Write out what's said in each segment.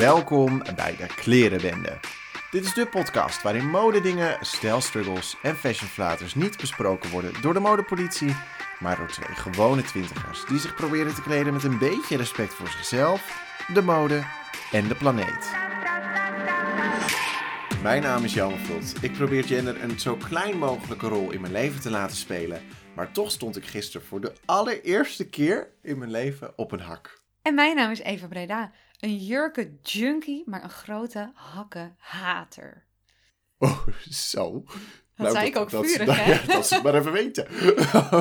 Welkom bij de Klerenwende. Dit is de podcast waarin modedingen, stijlstruggles en fashionflaters niet besproken worden door de modepolitie, maar door twee gewone twintigers die zich proberen te kleden met een beetje respect voor zichzelf, de mode en de planeet. Mijn naam is Jan Vult. Ik probeer gender een zo klein mogelijke rol in mijn leven te laten spelen, maar toch stond ik gisteren voor de allereerste keer in mijn leven op een hak. En mijn naam is Eva Breda. Een jurken junkie, maar een grote hakken hater. Oh, zo. Dat zei ik ook dat, vurig, nou hè? ja, dat ze maar even weten.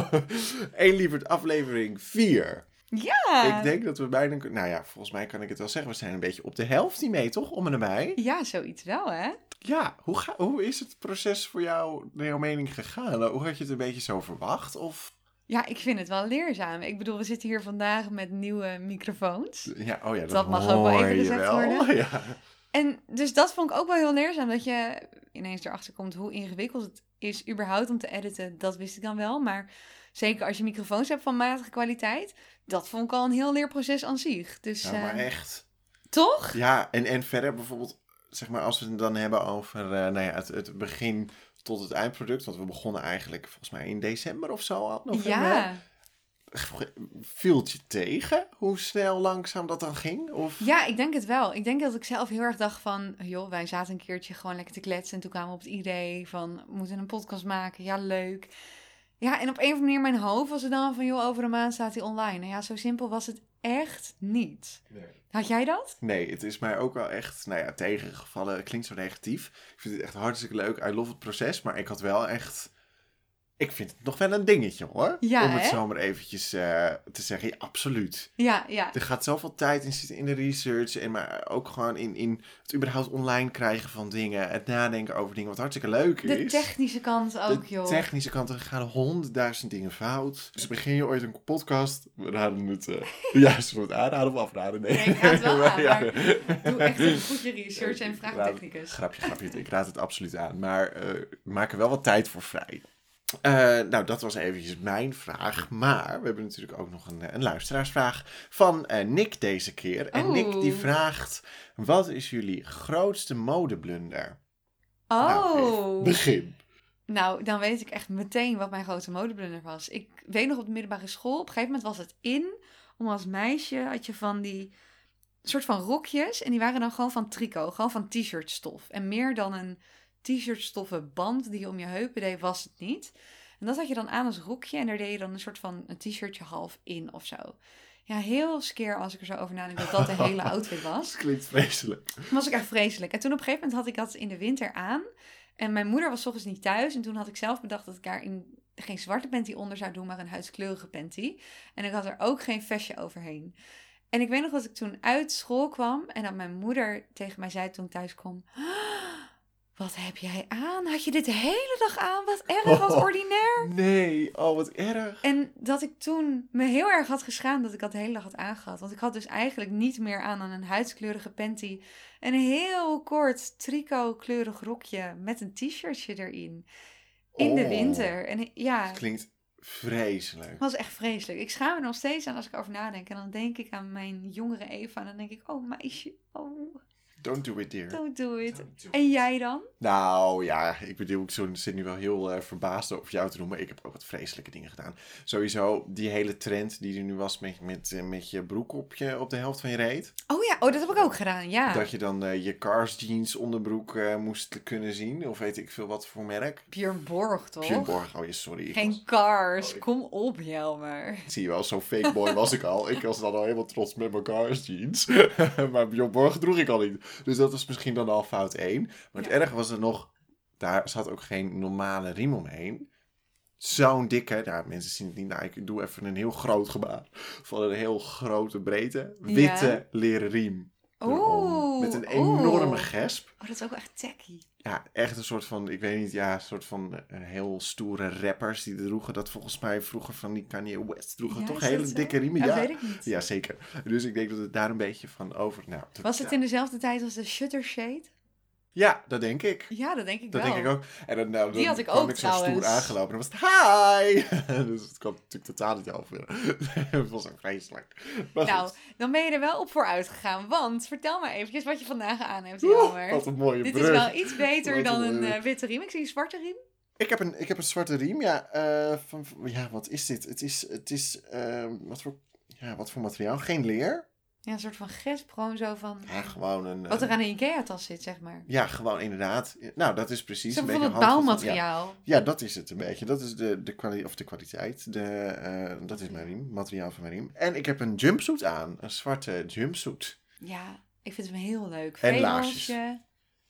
Eén lieverd aflevering 4. Ja! Ik denk dat we bijna... Nou ja, volgens mij kan ik het wel zeggen. We zijn een beetje op de helft niet mee, toch? Om en nabij. Ja, zoiets wel, hè? Ja, hoe, ga, hoe is het proces voor jou, naar jouw mening, gegaan? Hoe had je het een beetje zo verwacht? Of... Ja, ik vind het wel leerzaam. Ik bedoel, we zitten hier vandaag met nieuwe microfoons. Ja, oh ja, dat, Dat mag ook wel even gezegd wel. worden. Ja. En dus dat vond ik ook wel heel leerzaam. Dat je ineens erachter komt hoe ingewikkeld het is überhaupt om te editen. Dat wist ik dan wel. Maar zeker als je microfoons hebt van matige kwaliteit. Dat vond ik al een heel leerproces aan zich. Dus ja, maar eh, echt. toch? Ja, en, en verder bijvoorbeeld, zeg maar, als we het dan hebben over eh, nou ja, het, het begin tot het eindproduct. Want we begonnen eigenlijk volgens mij in december of zo al. November. Ja. Viel je tegen hoe snel langzaam dat dan ging? Of... Ja, ik denk het wel. Ik denk dat ik zelf heel erg dacht van, joh, wij zaten een keertje gewoon lekker te kletsen. En toen kwamen we op het idee van, we moeten een podcast maken. Ja, leuk. Ja, en op een of andere manier mijn hoofd was het dan van, joh, over een maand staat hij online. Nou ja, zo simpel was het echt niet. Nee. Had jij dat? Nee, het is mij ook wel echt, nou ja, tegengevallen. Het klinkt zo negatief. Ik vind het echt hartstikke leuk. I love het proces. Maar ik had wel echt... Ik vind het nog wel een dingetje hoor. Ja, Om het hè? zo maar eventjes eh, te zeggen. Ja, absoluut. Ja, ja. Er gaat zoveel tijd in zitten in de research. En maar ook gewoon in, in het überhaupt online krijgen van dingen. Het nadenken over dingen. Wat hartstikke leuk De is. technische kant ook, de joh. technische kant, er gaan honderdduizend dingen fout. Dus begin je ooit een podcast, we raden het, ja, zullen we het aanraden of afraden? Nee, Nee, ik raad het wel aan, Ja. Doe echt even goed je research en vraag een technicus. Grapje, grapje, ik raad het absoluut aan. Maar eh maak er wel wat tijd voor vrij. Eh, nou, dat was eventjes mijn vraag. Maar we hebben natuurlijk ook nog een, eh, een luisteraarsvraag van eh, Nick deze keer. En Oh. Nick die vraagt, wat is jullie grootste modeblunder? Nou, Oh. even begin. Nou, dan weet ik echt meteen wat mijn grote modeblunder was. Ik weet nog op de middelbare school, op een gegeven moment was het in om als meisje had je van die soort van rokjes en die waren dan gewoon van tricot, gewoon van t-shirt stof. En meer dan een t-shirt stoffen band die je om je heupen deed, was het niet. En dat had je dan aan als rokje en daar deed je dan een soort van een t-shirtje half in of zo. Ja, heel skeer als ik er zo over nadenk dat dat de hele outfit was. Klinkt vreselijk. Was ik echt vreselijk. En toen op een gegeven moment had ik dat in de winter aan. En mijn moeder was ochtends niet thuis. En toen had ik zelf bedacht dat ik daar in, geen zwarte panty onder zou doen, maar een huidskleurige panty. En ik had er ook geen vestje overheen. En ik weet nog dat ik toen uit school kwam en dat mijn moeder tegen mij zei toen ik thuis kwam... "Ah, Wat heb jij aan? Had je dit de hele dag aan? Wat erg, wat Oh. ordinair. Nee, oh wat erg. En dat ik toen me heel erg had geschaamd dat ik dat de hele dag had aangehad. Want ik had dus eigenlijk niet meer aan dan een huidskleurige panty. En een heel kort tricotkleurig rokje met een t-shirtje erin. In de Oh. winter. En ja, Het klinkt vreselijk. het was echt vreselijk. Ik schaam me nog steeds aan als ik over nadenk. En dan denk ik aan mijn jongere Eva. En dan denk ik, oh meisje, oh, Don't do it, dear. don't do it. Don't do En jij dan? Nou ja, ik bedoel, ik zo- zit nu wel heel eh, verbaasd over jou te doen, maar ik heb ook wat vreselijke dingen gedaan. Sowieso die hele trend die er nu was met, met, eh, met je broek op, je, op de helft van je reet. Oh ja, oh, dat heb ik ook gedaan, ja. Dat je dan eh, je Cars jeans onderbroek eh, moest kunnen zien, of weet ik veel wat voor merk. Björn Borg, toch? Björn Borg, oh ja, sorry. Geen was- cars. Oh, ik- Kom op, Jelmer. Zie je wel, zo'n fake boy was ik al. Ik was dan al helemaal trots met mijn Cars jeans. maar Björn Borg droeg ik al niet. Dus dat was misschien dan al fout 1. Maar het Ja. was er nog, daar zat ook geen normale riem omheen. Zo'n dikke, nou mensen zien het niet, nou ik doe even een heel groot gebaar. Van een heel grote breedte, witte Ja. leren riem. Oeh, Met een enorme oeh. gesp. Oh, dat is ook echt tacky. Ja, echt een soort van, ik weet niet, ja, een soort van eh, heel stoere rappers die droegen dat volgens mij vroeger van die Kanye West droegen. Ja, toch hele zo? dikke riemen? Dat Ja, weet ik niet. ja, zeker. Dus ik denk dat het daar een beetje van over. Nou, Was het ja. in dezelfde tijd als de Shutter Shade? Ja, dat denk ik. Ja, dat denk ik Dat wel. denk ik ook. En dan, nou, Die dan had ik ook ik zo stoer aangelopen en dan was het hi! dus het kwam natuurlijk totaal niet over. Het was ook vreselijk. Maar Nou, goed. dan ben je er wel op vooruit gegaan. Want vertel maar eventjes wat je vandaag aan hebt, Jelmer. wat een mooie Dit brug. is wel iets beter Wat dan een eh, witte riem. Ik zie een zwarte riem. Ik heb een, ik heb een zwarte riem, ja. eh, van, ja, wat is dit? Het is, het is ehm, wat, voor, ja, wat voor materiaal? Geen leer. Ja, een soort van gesproom zo van... Ja, gewoon een... Wat er eh, aan een Ikea-tas zit, zeg maar. Ja, gewoon inderdaad. Nou, dat is precies een beetje het van- bouwmateriaal. Ja, ja, dat is het een beetje. Dat is de, de, kwali of de kwaliteit. De, eh, dat is mijn riem, materiaal van mijn riem. En ik heb een jumpsuit aan. Een zwarte jumpsuit. Ja, ik vind hem heel leuk. En laarsjes.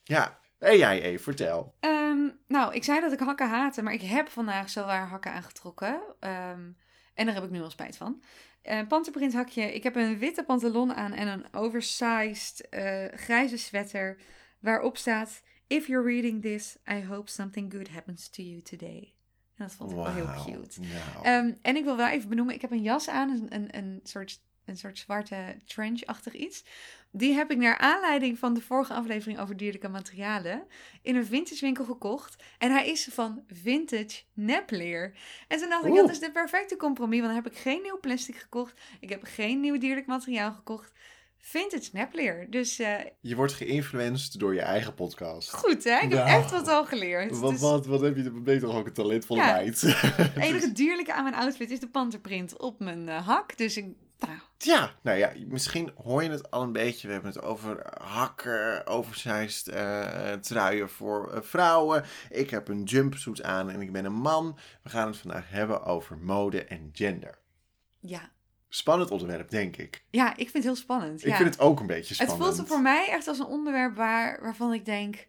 Ja. En jij, vertel. Ehm, nou, ik zei dat ik hakken haatte, maar ik heb vandaag zowaar hakken aangetrokken. Ehm, en daar heb ik nu al spijt van. Een panterprint hakje. Ik heb een witte pantalon aan en een oversized eh, grijze sweater waarop staat... If you're reading this, I hope something good happens to you today. En dat vond ik wel heel cute. Nou. Ehm, en ik wil wel even benoemen, ik heb een jas aan, een, een, een, soort, een soort zwarte trench-achtig iets. Die heb ik naar aanleiding van de vorige aflevering over dierlijke materialen in een vintage winkel gekocht. En hij is van vintage nepleer. En toen dacht ik, dat is de perfecte compromis, want dan heb ik geen nieuw plastic gekocht. Ik heb geen nieuw dierlijk materiaal gekocht. Vintage nepleer. Dus eh, je wordt geïnfluenced door je eigen podcast. goed hè, ik heb Nou. echt wat al geleerd. Wat, Dus- wat, wat heb je, ben je toch ook een talentvolle Ja. meid? Het enige dierlijke aan mijn outfit is de panterprint op mijn eh, hak. Dus ik, nou, Ja, nou ja, misschien hoor je het al een beetje. We hebben het over hakken, oversized eh, truien voor eh, vrouwen. Ik heb een jumpsuit aan en ik ben een man. We gaan het vandaag hebben over mode en gender. ja. Spannend onderwerp, denk ik. ja, ik vind het heel spannend. Ik ja. vind het ook een beetje het spannend. voelt voor mij echt als een onderwerp waar, waarvan ik denk...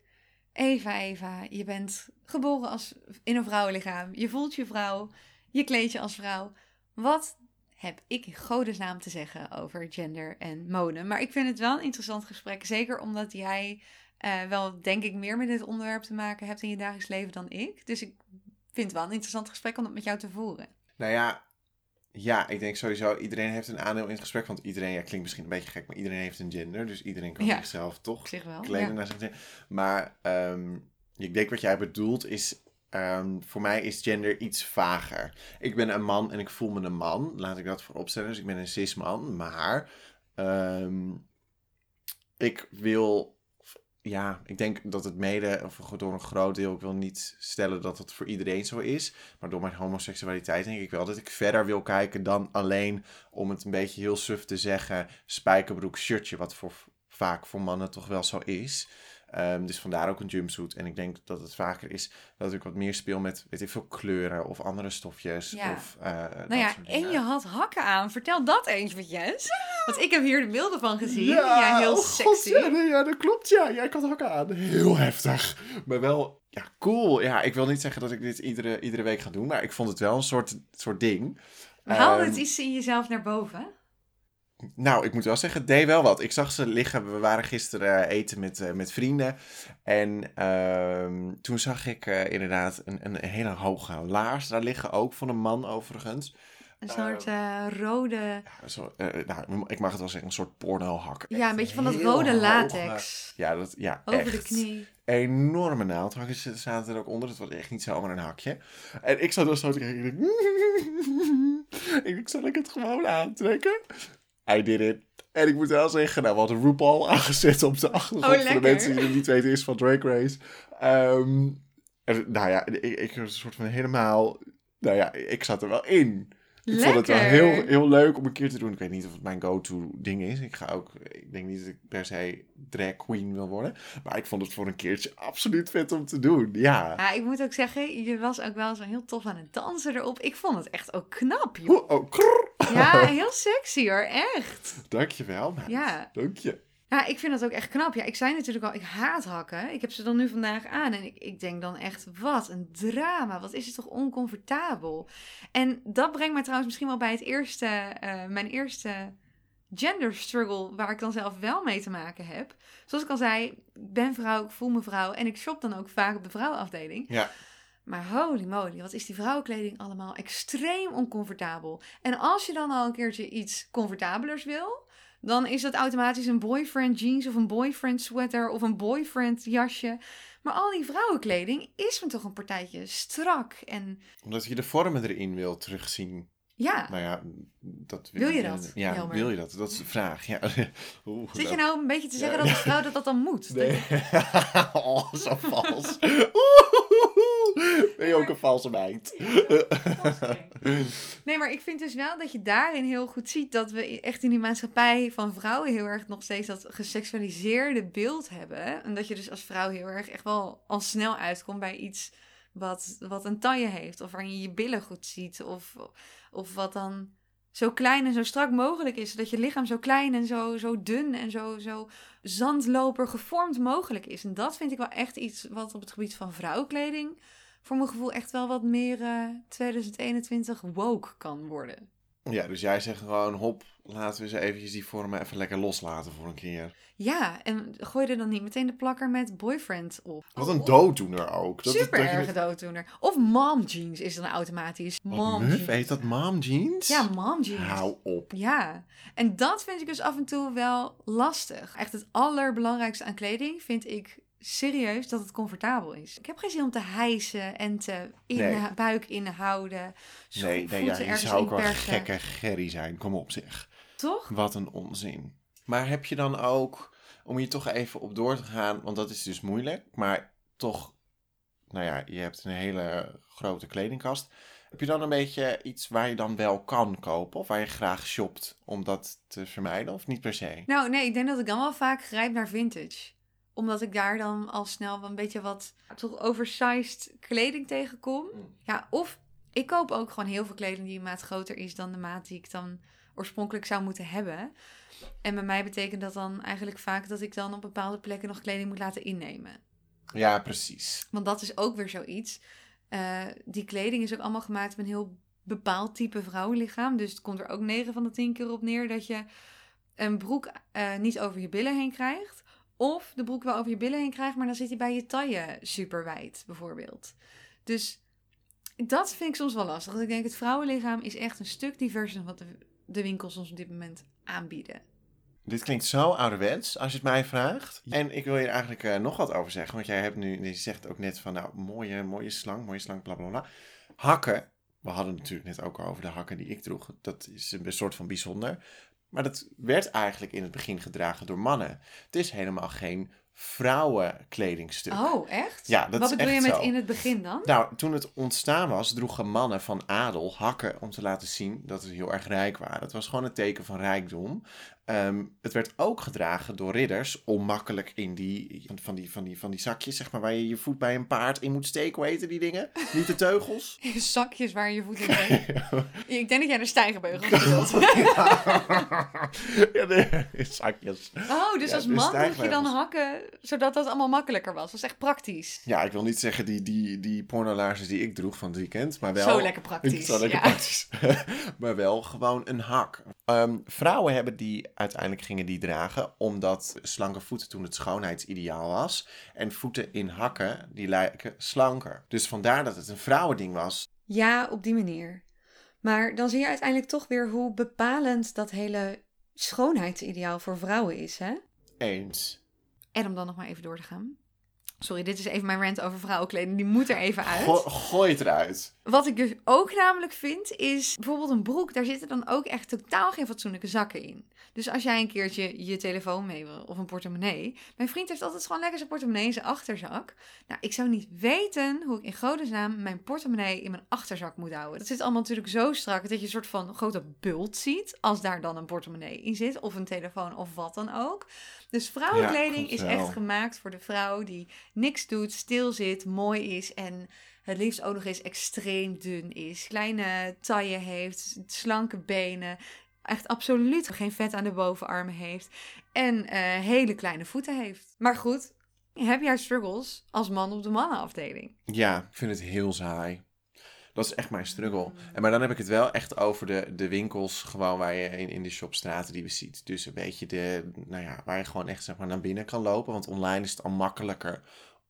Eva, Eva, je bent geboren als, in een vrouwenlichaam. Je voelt je vrouw. Je kleed je als vrouw. Wat heb ik in godesnaam te zeggen over gender en mode? Maar ik vind het wel een interessant gesprek. Zeker omdat jij eh, wel, denk ik, meer met dit onderwerp te maken hebt in je dagelijks leven dan ik. Dus ik vind het wel een interessant gesprek om dat met jou te voeren. Nou ja, ja, ik denk sowieso, iedereen heeft een aandeel in het gesprek. Want iedereen, ja, klinkt misschien een beetje gek, maar iedereen heeft een gender. Dus iedereen kan Ja. zichzelf toch zich wel. kleden ja. naar zijn. Maar ehm, ik denk wat jij bedoelt is... ehm, voor mij is gender iets vager. Ik ben een man en ik voel me een man. Laat ik dat voorop stellen. Dus ik ben een cis-man. Maar ehm, ik wil... Ja, ik denk dat het mede, of door een groot deel, ik wil niet stellen dat het voor iedereen zo is. Maar door mijn homoseksualiteit denk ik wel dat ik verder wil kijken dan alleen, om het een beetje heel suf te zeggen, spijkerbroek shirtje. Wat voor, vaak voor mannen toch wel zo is. Ehm, dus vandaar ook een jumpsuit. En ik denk dat het vaker is dat ik wat meer speel met, weet ik veel, kleuren of andere stofjes. Ja. Of, dat Nou ja, en je had hakken aan. Vertel dat eens, Jess. Want ik heb hier de beelden van gezien. Ja, heel oh sexy. God, ja, nee, ja, dat klopt. Ja, ja, ik had hakken aan. Heel heftig. Maar wel, ja, cool. Ja, ik wil niet zeggen dat ik dit iedere, iedere week ga doen, maar ik vond het wel een soort, soort ding. Haal Ehm, het iets in jezelf naar boven. Nou, ik moet wel zeggen, het deed wel wat. Ik zag ze liggen. We waren gisteren eh, eten met, eh, met vrienden. En ehm, toen zag ik eh, inderdaad een, een hele hoge laars daar liggen. Ook van een man overigens. Een soort eh, rode... Ja, zo, nou, ik mag het wel zeggen, een soort pornohak. Ja, een beetje van dat rode latex. Ja, dat, ja Over echt. de knie. Enorme naaldhakjes zaten er ook onder. Het was echt niet zomaar een hakje. En ik zat er zo te kijken. en Ik, denk, zal ik het gewoon aantrekken? I did it. En ik moet wel zeggen, nou, we hadden RuPaul aangezet op de achtergrond. Oh, voor de mensen die het niet weten, is van Drag Race. Ehm, en, nou ja, ik, ik was een soort van helemaal... Nou ja, ik zat er wel in. Ik vond het wel heel, heel leuk om een keer te doen. Ik weet niet of het mijn go-to ding is. Ik ga ook, ik denk niet dat ik per se drag queen wil worden. Maar ik vond het voor een keertje absoluut vet om te doen. Ja. Ja, ik moet ook zeggen, je was ook wel zo heel tof aan het dansen erop. Ik vond het echt ook knap, joh. Oh. Ja, heel sexy hoor, echt. Dankjewel, meid. Ja. Dank je. Ja, ik vind dat ook echt knap. Ja, ik zei natuurlijk al, ik haat hakken. Ik heb ze dan nu vandaag aan en ik, ik denk dan echt, wat een drama. Wat is het toch oncomfortabel. En dat brengt mij trouwens misschien wel bij het eerste, eh, mijn eerste gender struggle, waar ik dan zelf wel mee te maken heb. Zoals ik al zei, ik ben vrouw, ik voel me vrouw en ik shop dan ook vaak op de vrouwenafdeling. Ja. Maar holy moly, wat is die vrouwenkleding allemaal extreem oncomfortabel. En als je dan al een keertje iets comfortabelers wil, dan is dat automatisch een boyfriend jeans of een boyfriend sweater of een boyfriend jasje. Maar al die vrouwenkleding is me toch een partijtje strak en Omdat je de vormen erin wil terugzien. ja. Nou ja, dat Wil je ik- dat, Ja, wil je dat? Dat is de vraag. Ja. Oeh, Zit je dat- nou een beetje te zeggen dat een vrouw dat dat dan moet? Nee. oh, zo vals. Ben je ook een valse meid? Nee, maar ik vind dus wel dat je daarin heel goed ziet dat we echt in die maatschappij van vrouwen heel erg nog steeds dat geseksualiseerde beeld hebben. En dat je dus als vrouw heel erg echt wel al snel uitkomt bij iets wat, wat een taille heeft. Of waarin je je billen goed ziet. Of, of wat dan zo klein en zo strak mogelijk is. Zodat je lichaam zo klein en zo, zo dun en zo, zo zandloper gevormd mogelijk is. En dat vind ik wel echt iets wat op het gebied van vrouwenkleding voor mijn gevoel echt wel wat meer eh, 2021 woke kan worden. Ja, dus jij zegt gewoon, hop, laten we ze eventjes die vormen even lekker loslaten voor een keer. Ja, en gooi er dan niet meteen de plakker met boyfriend op. Wat een dooddoener ook. Dat, Super dat erge dooddoener. Of mom jeans is dan automatisch. Mom jeans. heet dat mom jeans? Ja, mom jeans. Hou op. Ja, en dat vind ik dus af en toe wel lastig. Echt het allerbelangrijkste aan kleding vind ik serieus dat het comfortabel is. Ik heb geen zin om te hijsen en te in Nee. buik inhouden. Nee, nee ja, je zou ook wel gekke gerry zijn. Kom op zeg. Toch? Wat een onzin. Maar heb je dan ook, om hier toch even op door te gaan, want dat is dus moeilijk, maar toch, nou ja, je hebt een hele grote kledingkast. Heb je dan een beetje iets waar je dan wel kan kopen of waar je graag shopt om dat te vermijden of niet per se? Nou, nee, ik denk dat ik dan wel vaak grijp naar vintage. Omdat ik daar dan al snel een beetje wat toch oversized kleding tegenkom. Mm. Ja, of ik koop ook gewoon heel veel kleding die een maat groter is dan de maat die ik dan oorspronkelijk zou moeten hebben. En bij mij betekent dat dan eigenlijk vaak dat ik dan op bepaalde plekken nog kleding moet laten innemen. Ja, precies. Want dat is ook weer zoiets. Eh, die kleding is ook allemaal gemaakt met een heel bepaald type vrouwenlichaam. Dus het komt er ook 9 van de 10 keer op neer dat je een broek eh, niet over je billen heen krijgt. Of de broek wel over je billen heen krijgt, maar dan zit hij bij je taille super wijd, bijvoorbeeld. Dus dat vind ik soms wel lastig. Want ik denk, het vrouwenlichaam is echt een stuk diverser dan wat de, de winkels ons op dit moment aanbieden. Dit klinkt zo ouderwets, als je het mij vraagt. En ik wil hier eigenlijk eh, nog wat over zeggen. Want jij hebt nu, je zegt ook net van, nou, mooie, mooie slang, mooie slang, bla bla bla. Hakken, we hadden het natuurlijk net ook al over de hakken die ik droeg. Dat is een soort van bijzonder. Maar dat werd eigenlijk in het begin gedragen door mannen. Het is helemaal geen vrouwenkledingsstuk. Oh, echt? Ja, dat Wat is bedoel je met zo. in het begin dan? Nou, toen het ontstaan was, droegen mannen van adel hakken om te laten zien dat ze heel erg rijk waren. Het was gewoon een teken van rijkdom. Ehm, het werd ook gedragen door ridders om makkelijk in die van, die, van, die, van die zakjes, zeg maar, waar je je voet bij een paard in moet steken. Hoe heten die dingen? Niet de teugels? Zakjes waar je je voet in brengt. Ik denk dat jij de stijgerbeugel bedoelt. ja, de zakjes. Oh, dus Ja, als man droeg je dan hakken, zodat dat allemaal makkelijker was. Dat was echt praktisch. Ja, ik wil niet zeggen die, die, die pornolaarsjes die ik droeg van het weekend, maar wel... Zo lekker praktisch. Zo lekker ja. praktisch. maar wel gewoon een hak. Ehm, vrouwen hebben die uiteindelijk gingen die dragen omdat slanke voeten toen het schoonheidsideaal was. En voeten in hakken, die lijken slanker. Dus vandaar dat het een vrouwending was. Ja, op die manier. Maar dan zie je uiteindelijk toch weer hoe bepalend dat hele schoonheidsideaal voor vrouwen is, hè? Eens. En om dan nog maar even door te gaan. Sorry, dit is even mijn rant over vrouwenkleding. Die moet er even uit. Go- gooi het eruit. Wat ik dus ook namelijk vind, is bijvoorbeeld een broek. Daar zitten dan ook echt totaal geen fatsoenlijke zakken in. Dus als jij een keertje je telefoon mee wil of een portemonnee. Mijn vriend heeft altijd gewoon lekker zijn portemonnee in zijn achterzak. Nou, ik zou niet weten hoe ik in godesnaam mijn portemonnee in mijn achterzak moet houden. Dat zit allemaal natuurlijk zo strak dat je een soort van grote bult ziet. Als daar dan een portemonnee in zit. Of een telefoon of wat dan ook. Dus vrouwenkleding is echt gemaakt voor de vrouw die niks doet, stil zit, mooi is en het liefst ook nog eens extreem dun is. Kleine taille heeft, slanke benen. Echt absoluut geen vet aan de bovenarmen heeft. En eh, hele kleine voeten heeft. Maar goed, heb jij struggles als man op de mannenafdeling? Ja, ik vind het heel saai. Dat is echt mijn struggle. En maar dan heb ik het wel echt over de, de winkels, gewoon waar je in, in de shopstraten die we ziet. Dus een beetje de, nou ja, waar je gewoon echt zeg maar naar binnen kan lopen. Want online is het al makkelijker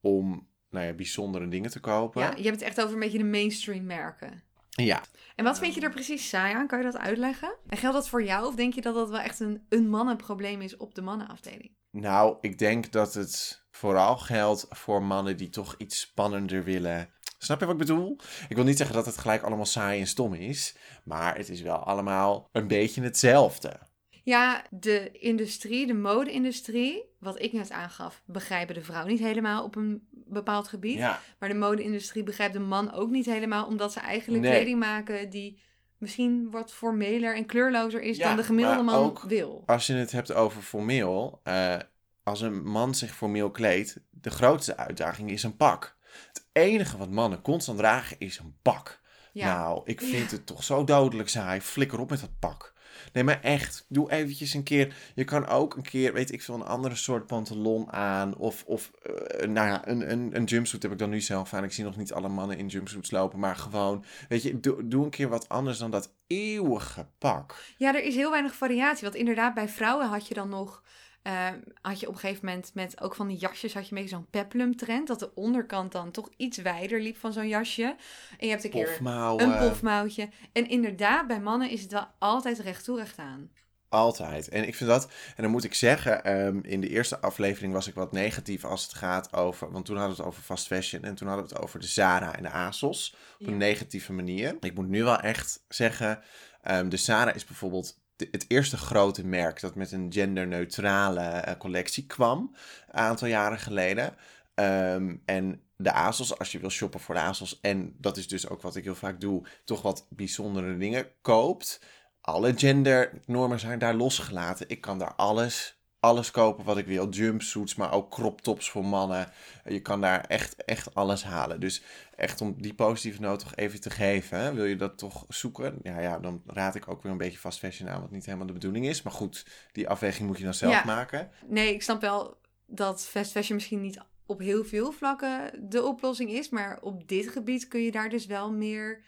om, nou ja, bijzondere dingen te kopen. Ja, je hebt het echt over een beetje de mainstream merken. Ja, En wat vind je er precies saai aan? Kan je dat uitleggen? En geldt dat voor jou of denk je dat dat wel echt een, een mannenprobleem is op de mannenafdeling? nou, ik denk dat het vooral geldt voor mannen die toch iets spannender willen. Snap je wat ik bedoel? Ik wil niet zeggen dat het gelijk allemaal saai en stom is, maar het is wel allemaal een beetje hetzelfde. Ja, de industrie, de mode-industrie, wat ik net aangaf, begrijpen de vrouw niet helemaal op een bepaald gebied. Ja, Maar de mode-industrie begrijpt de man ook niet helemaal, omdat ze eigenlijk Nee. kleding maken die misschien wat formeler en kleurlozer is Ja, dan de gemiddelde man ook- wil. als je het hebt over formeel, eh, als een man zich formeel kleedt, de grootste uitdaging is een pak. Het enige wat mannen constant dragen is een pak. Ja. Nou, ik vind Ja. het toch zo dodelijk saai. Flikker op met dat pak. Nee, maar echt, doe eventjes een keer. Je kan ook een keer, weet ik veel, een andere soort pantalon aan. Of, of eh, nou ja, een, een, een jumpsuit heb ik dan nu zelf aan. Ik zie nog niet alle mannen in jumpsuits lopen. Maar gewoon, weet je, doe, doe een keer wat anders dan dat eeuwige pak. Ja, er is heel weinig variatie. Want inderdaad, bij vrouwen had je dan nog. Eh, had je op een gegeven moment met ook van die jasjes had je een beetje zo'n peplum trend. Dat de onderkant dan toch iets wijder liep van zo'n jasje. En je hebt een keer een pofmouwtje. En inderdaad, bij mannen is het wel altijd recht toe recht aan. Altijd. En ik vind dat, en dan moet ik zeggen, ehm, in de eerste aflevering was ik wat negatief als het gaat over, want toen hadden we het over fast fashion en toen hadden we het over de Zara en de ASOS op Ja. een negatieve manier. Ik moet nu wel echt zeggen, ehm, de Zara is bijvoorbeeld het eerste grote merk dat met een genderneutrale eh, collectie kwam, een aantal jaren geleden. Ehm, en de ASOS, als je wil shoppen voor de ASOS, en dat is dus ook wat ik heel vaak doe, toch wat bijzondere dingen koopt alle gendernormen zijn daar losgelaten. Ik kan daar alles, alles kopen wat ik wil. Jumpsuits, maar ook crop tops voor mannen. Je kan daar echt, echt alles halen. Dus echt om die positieve noot toch even te geven. hè. Wil je dat toch zoeken? Ja, ja, dan raad ik ook weer een beetje fast fashion aan, wat niet helemaal de bedoeling is. Maar goed, die afweging moet je dan zelf Ja. maken. Nee, ik snap wel dat fast fashion misschien niet op heel veel vlakken de oplossing is. Maar op dit gebied kun je daar dus wel meer.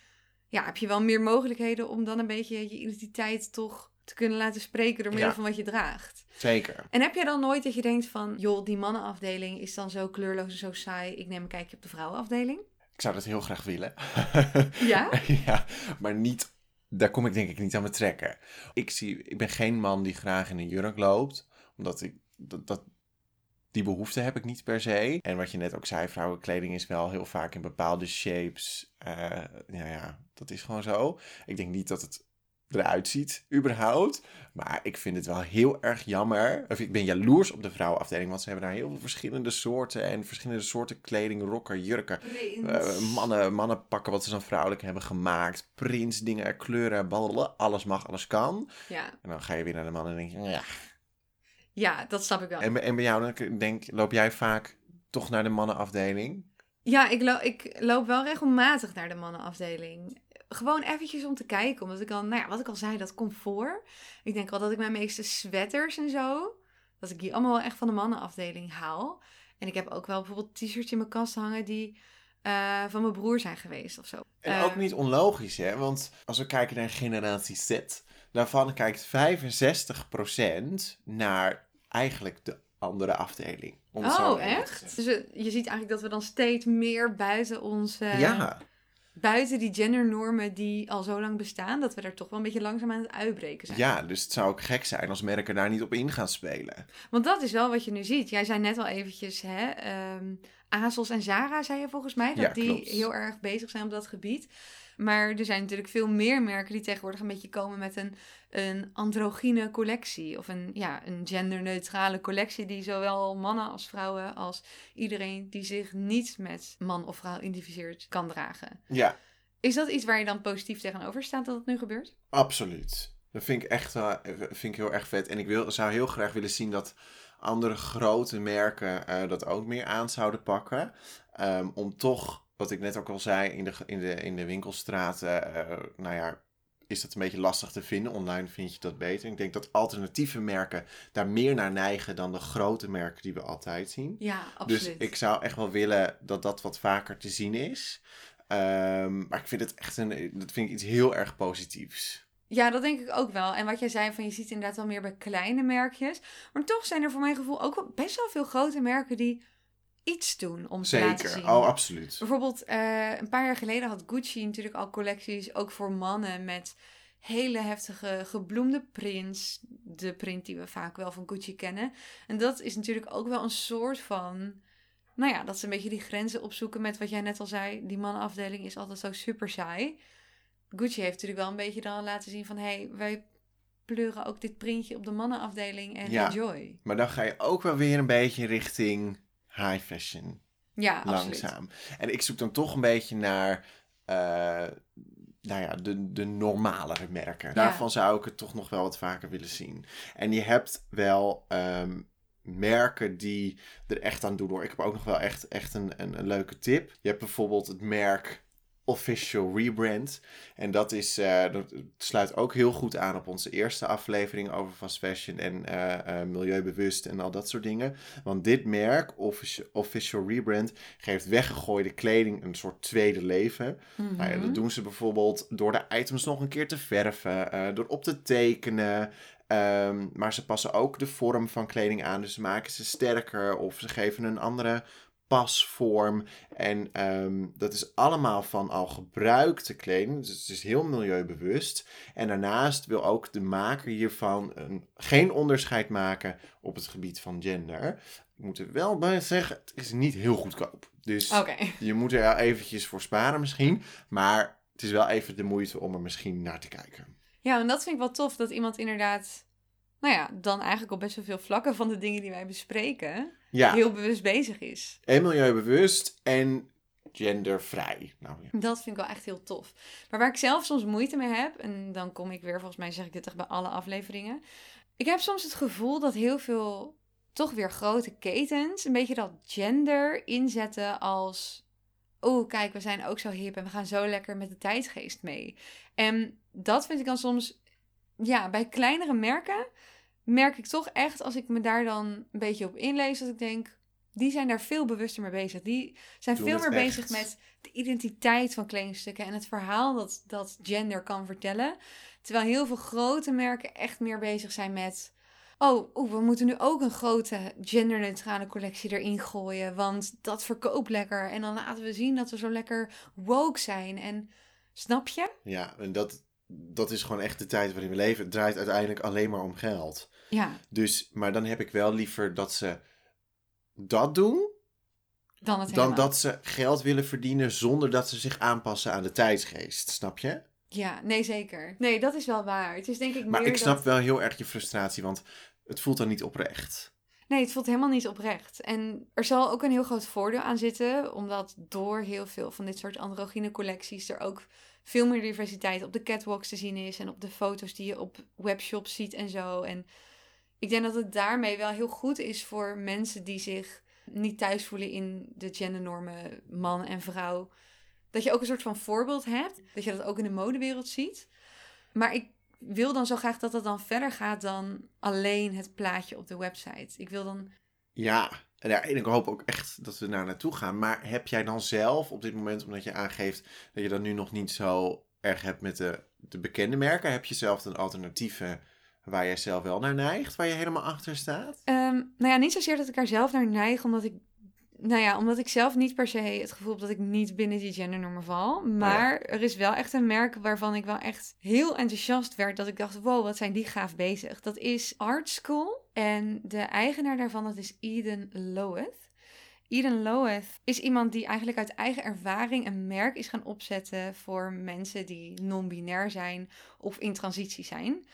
Ja, heb je wel meer mogelijkheden om dan een beetje je identiteit toch te kunnen laten spreken door middel Ja. van wat je draagt. Zeker. En heb jij dan nooit dat je denkt van, joh, die mannenafdeling is dan zo kleurloos en zo saai. Ik neem een kijkje op de vrouwenafdeling? Ik zou dat heel graag willen. Ja? ja, maar niet. Daar kom ik denk ik niet aan me trekken. Ik, zie, ik ben geen man die graag in een jurk loopt. Omdat ik. Dat, dat, die behoefte heb ik niet per se. En wat je net ook zei, vrouwenkleding is wel heel vaak in bepaalde shapes. Eh, ja, ja, dat is gewoon zo. Ik denk niet dat het eruit ziet, überhaupt. Maar ik vind het wel heel erg jammer. Of ik ben jaloers op de vrouwenafdeling, want ze hebben daar heel veel verschillende soorten. En verschillende soorten kleding, rokken, jurken. Eh, mannen, mannen pakken wat ze dan vrouwelijk hebben gemaakt. Prints, dingen, kleuren, ballen, alles mag, alles kan. Ja. En dan ga je weer naar de mannen en denk je, ja. ja, dat snap ik wel. En, bij- en bij jou, dan denk, loop jij vaak toch naar de mannenafdeling? Ja, ik, lo ik loop wel regelmatig naar de mannenafdeling. Gewoon eventjes om te kijken. Omdat ik dan, nou ja, wat ik al zei, dat comfort. Ik denk wel dat ik mijn meeste sweaters en zo, dat ik die allemaal wel echt van de mannenafdeling haal. En ik heb ook wel bijvoorbeeld t-shirts in mijn kast hangen die eh, van mijn broer zijn geweest of zo. En Eh, ook niet onlogisch, hè? Want als we kijken naar generatie Z, daarvan kijkt 65% naar eigenlijk de andere afdeling. om het zo Oh, echt? Dus je ziet eigenlijk dat we dan steeds meer buiten onze... Ja, Buiten die gendernormen die al zo lang bestaan, dat we er toch wel een beetje langzaam aan het uitbreken zijn. ja, dus het zou ook gek zijn als merken daar niet op in gaan spelen. Want dat is wel wat je nu ziet. Jij zei net al eventjes, hè, ehm ASOS en Zara zei je volgens mij, dat Ja, die klopt. heel erg bezig zijn op dat gebied. Maar er zijn natuurlijk veel meer merken die tegenwoordig een beetje komen met een, een androgyne collectie. Of een, ja, een genderneutrale collectie die zowel mannen als vrouwen als iedereen die zich niet met man of vrouw identificeert kan dragen. Ja, Is dat iets waar je dan positief tegenover staat dat het nu gebeurt? Absoluut. Dat vind ik echt wel, vind ik heel erg vet. En ik wil, zou heel graag willen zien dat andere grote merken eh, dat ook meer aan zouden pakken. Ehm, om toch, wat ik net ook al zei, in de, in de, in de winkelstraten, eh, nou ja, is dat een beetje lastig te vinden. Online vind je dat beter. Ik denk dat alternatieve merken daar meer naar neigen dan de grote merken die we altijd zien. Ja, absoluut. Dus ik zou echt wel willen dat dat wat vaker te zien is. Ehm, maar ik vind het echt een, dat vind ik iets heel erg positiefs. Ja, dat denk ik ook wel. En wat jij zei, van je ziet inderdaad wel meer bij kleine merkjes. Maar toch zijn er voor mijn gevoel ook wel best wel veel grote merken die iets doen om te laten zien. Zeker, oh absoluut. Bijvoorbeeld, eh, een paar jaar geleden had Gucci natuurlijk al collecties, ook voor mannen, met hele heftige gebloemde prints. De print die we vaak wel van Gucci kennen. En dat is natuurlijk ook wel een soort van. Nou ja, dat ze een beetje die grenzen opzoeken met wat jij net al zei. Die mannenafdeling is altijd zo super saai. Gucci heeft natuurlijk wel een beetje dan laten zien van... hé, hey, wij pleuren ook dit printje op de mannenafdeling en Ja. enjoy. Maar dan ga je ook wel weer een beetje richting high fashion. Ja, absoluut. langzaam. En ik zoek dan toch een beetje naar eh, nou ja, de, de normalere merken. Daarvan zou ik het toch nog wel wat vaker willen zien. En je hebt wel ehm, merken die er echt aan doen hoor. Ik heb ook nog wel echt, echt een, een, een leuke tip. Je hebt bijvoorbeeld het merk Official Rebrand. En dat, is, eh, dat sluit ook heel goed aan op onze eerste aflevering over fast fashion en eh, eh, milieubewust en al dat soort dingen. Want dit merk, Official, Official Rebrand, geeft weggegooide kleding een soort tweede leven. Nou ja, Mhm. dat doen ze bijvoorbeeld door de items nog een keer te verven, door op te tekenen. Ehm, maar ze passen ook de vorm van kleding aan. Dus maken ze sterker of ze geven een andere pasvorm. En ehm, dat is allemaal van al gebruikte kleding. Dus het is heel milieubewust. En daarnaast wil ook de maker hiervan een, geen onderscheid maken op het gebied van gender. Ik moet er wel bij zeggen, het is niet heel goedkoop. Dus je moet er eventjes voor sparen misschien. Maar het is wel even de moeite om er misschien naar te kijken. Ja, en dat vind ik wel tof dat iemand inderdaad, nou ja, dan eigenlijk op best wel veel vlakken van de dingen die wij bespreken, Ja, heel bewust bezig is. en milieubewust en gendervrij. Nou ja. Dat vind ik wel echt heel tof. Maar waar ik zelf soms moeite mee heb, en dan kom ik weer, volgens mij zeg ik dit echt bij alle afleveringen. Ik heb soms het gevoel dat heel veel, toch weer grote ketens, een beetje dat gender inzetten als. Oh, kijk, we zijn ook zo hip en we gaan zo lekker met de tijdsgeest mee. En dat vind ik dan soms, ja, bij kleinere merken merk ik toch echt, als ik me daar dan een beetje op inlees, dat ik denk, die zijn daar veel bewuster mee bezig. Die zijn veel meer echt. bezig met de identiteit van kledingstukken en het verhaal dat, dat gender kan vertellen. Terwijl heel veel grote merken echt meer bezig zijn met. Oh, we moeten nu ook een grote genderneutrale collectie erin gooien. Want dat verkoopt lekker. En dan laten we zien dat we zo lekker woke zijn. En snap je? ja, en dat, dat is gewoon echt de tijd waarin we leven. Het draait uiteindelijk alleen maar om geld. Ja, Dus, maar dan heb ik wel liever dat ze dat doen, dan het dan dat ze geld willen verdienen zonder dat ze zich aanpassen aan de tijdsgeest. Snap je? Ja, nee, zeker. Nee, dat is wel waar. Het is denk ik Maar meer ik snap dat... wel heel erg je frustratie, want het voelt dan niet oprecht. Nee, het voelt helemaal niet oprecht. En er zal ook een heel groot voordeel aan zitten, omdat door heel veel van dit soort androgyne collecties er ook veel meer diversiteit op de catwalks te zien is en op de foto's die je op webshops ziet en zo. En ik denk dat het daarmee wel heel goed is voor mensen die zich niet thuis voelen in de gendernormen man en vrouw. Dat je ook een soort van voorbeeld hebt, dat je dat ook in de modewereld ziet. Maar ik wil dan zo graag dat het dan verder gaat dan alleen het plaatje op de website. Ik wil dan Ja, en ja, en ik hoop ook echt dat we daar naartoe gaan. Maar heb jij dan zelf op dit moment, omdat je aangeeft dat je dat nu nog niet zo erg hebt met de, de bekende merken, heb je zelf een alternatieve waar jij zelf wel naar neigt, waar je helemaal achter staat? Ehm, nou ja, niet zozeer dat ik er zelf naar neig, omdat ik, nou ja, omdat ik zelf niet per se het gevoel heb dat ik niet binnen die gendernormen val. Maar er is wel echt een merk waarvan ik wel echt heel enthousiast werd, dat ik dacht, wow, wat zijn die gaaf bezig. Dat is Art School en de eigenaar daarvan, dat is Eden Loweth. Eden Loweth is iemand die eigenlijk uit eigen ervaring een merk is gaan opzetten voor mensen die non-binair zijn of in transitie zijn.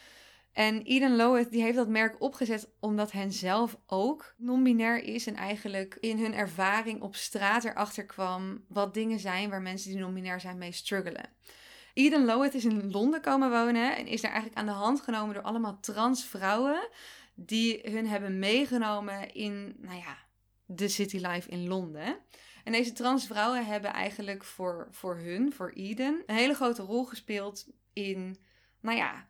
En Eden Loweth die heeft dat merk opgezet omdat hen zelf ook non-binair is en eigenlijk in hun ervaring op straat erachter kwam wat dingen zijn waar mensen die non-binair zijn mee struggelen. Eden Loweth is in Londen komen wonen en is daar eigenlijk aan de hand genomen door allemaal trans vrouwen die hun hebben meegenomen in, nou ja, de city life in Londen. En deze trans vrouwen hebben eigenlijk voor, voor hun, voor Eden, een hele grote rol gespeeld in, nou ja,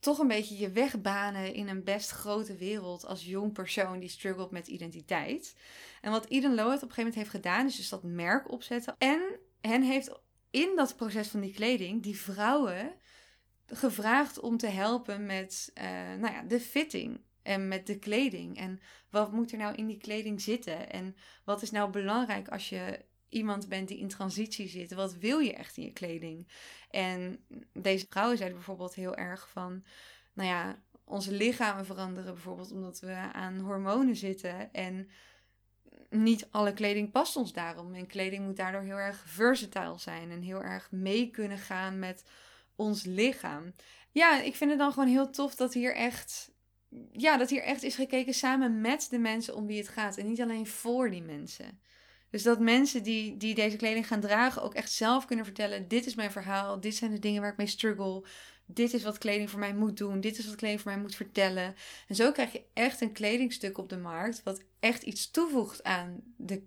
toch een beetje je wegbanen in een best grote wereld als jong persoon die struggelt met identiteit. En wat Eden Loweth op een gegeven moment heeft gedaan, is dus dat merk opzetten. En hen heeft in dat proces van die kleding die vrouwen gevraagd om te helpen met eh, nou ja, de fitting En met de kleding. En wat moet er nou in die kleding zitten? En wat is nou belangrijk als je iemand bent die in transitie zit? Wat wil je echt in je kleding? En deze vrouwen zeiden bijvoorbeeld heel erg van, nou ja, onze lichamen veranderen bijvoorbeeld omdat we aan hormonen zitten. En niet alle kleding past ons daarom. En kleding moet daardoor heel erg versatile zijn en heel erg mee kunnen gaan met ons lichaam. Ja, ik vind het dan gewoon heel tof dat hier echt. Ja, dat hier echt is gekeken samen met de mensen om wie het gaat. En niet alleen voor die mensen. Dus dat mensen die, die deze kleding gaan dragen ook echt zelf kunnen vertellen: dit is mijn verhaal, dit zijn de dingen waar ik mee struggle. Dit is wat kleding voor mij moet doen, dit is wat kleding voor mij moet vertellen. En zo krijg je echt een kledingstuk op de markt wat echt iets toevoegt aan de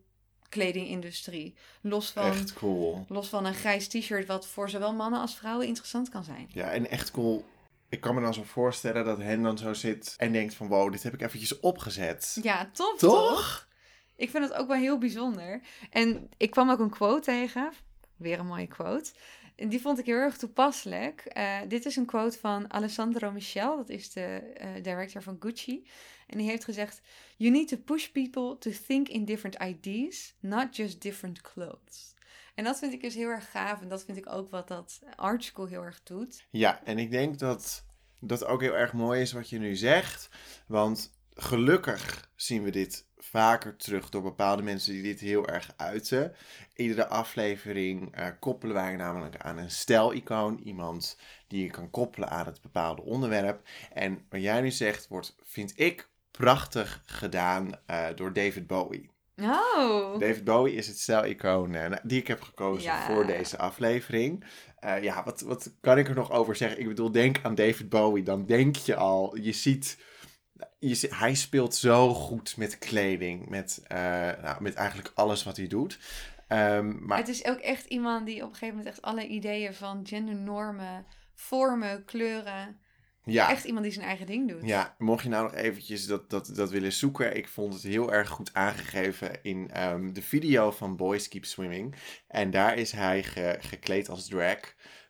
kledingindustrie. Los van, Echt cool. los van een grijs t-shirt wat voor zowel mannen als vrouwen interessant kan zijn. Ja, en echt cool. Ik kan me dan zo voorstellen dat hen dan zo zit en denkt van wow, dit heb ik eventjes opgezet. Ja, top Toch? toch? Ik vind het ook wel heel bijzonder. En ik kwam ook een quote tegen. Weer een mooie quote. Die vond ik heel erg toepasselijk. Eh, dit is een quote van Alessandro Michel. Dat is de eh, director van Gucci. En die heeft gezegd... You need to push people to think in different ideas. Not just different clothes. En dat vind ik dus heel erg gaaf. En dat vind ik ook wat dat art school heel erg doet. Ja, en ik denk dat dat ook heel erg mooi is wat je nu zegt. Want gelukkig zien we dit vaker terug door bepaalde mensen die dit heel erg uiten. Iedere aflevering eh, koppelen wij namelijk aan een stijlicoon. Iemand die je kan koppelen aan het bepaalde onderwerp. En wat jij nu zegt, wordt, vind ik, prachtig gedaan eh, door David Bowie. Oh! David Bowie is het stijlicoon eh, die ik heb gekozen Ja. voor deze aflevering. Ja, wat, wat kan ik er nog over zeggen? Ik bedoel, denk aan David Bowie. Dan denk je al, je ziet... Je, hij speelt zo goed met kleding. Met, eh, nou, met eigenlijk alles wat hij doet. Ehm, maar Het is ook echt iemand die op een gegeven moment echt alle ideeën van gendernormen, vormen, kleuren. ja, Echt iemand die zijn eigen ding doet. Ja, mocht je nou nog eventjes dat, dat, dat willen zoeken. Ik vond het heel erg goed aangegeven in ehm, de video van Boys Keep Swimming. En daar is hij ge- gekleed als drag.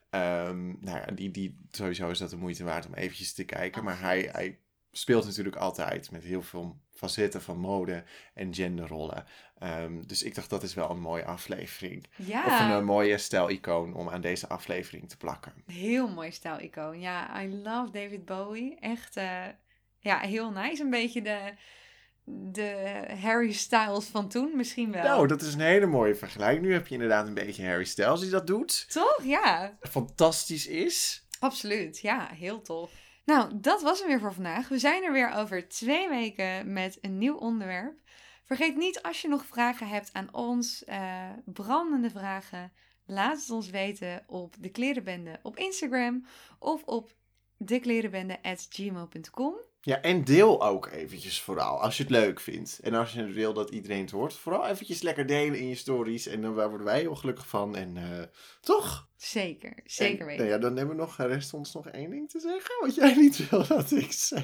Ehm, nou ja, die, die, sowieso is dat de moeite waard om eventjes te kijken. Maar hij, hij speelt natuurlijk altijd met heel veel facetten van mode en genderrollen. Ehm, dus ik dacht dat is wel een mooie aflevering. Ja, Of een, eh, mooie stijlicoon om aan deze aflevering te plakken. heel mooi stijlicoon. Ja, I love David Bowie. Echt, eh, ja, heel nice. Een beetje de, de Harry Styles van toen, misschien wel. Nou, dat is een hele mooie vergelijking. Nu heb je inderdaad een beetje Harry Styles die dat doet. Toch? Ja, fantastisch is. absoluut. Ja, heel tof. Nou, dat was hem weer voor vandaag. We zijn er weer over twee weken met een nieuw onderwerp. Vergeet niet als je nog vragen hebt aan ons, eh, brandende vragen, laat het ons weten op de klerenbende op Instagram of op deklerenbende@gmail.com. Ja, en deel ook eventjes vooral, als je het leuk vindt. En als je wil dat iedereen het hoort, vooral eventjes lekker delen in je stories. En dan worden wij heel gelukkig van. En eh, toch? Zeker, zeker En, weten. nou ja, dan hebben we nog, rest ons nog één ding te zeggen, wat jij niet wil dat ik zeg.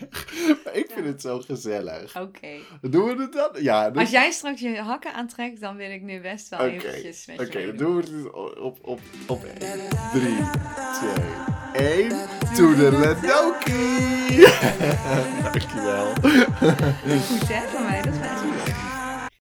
Maar ik vind het zo gezellig. Oké. Doen we het dan? Ja, dus- Als jij straks je hakken aantrekt, dan wil ik nu best wel Oké, eventjes met Oké, je dan doen we het op, op, op, op 3, 2, 1. Toedeledokie! Dankjewel. Goed hè, van mij, dat is fijn.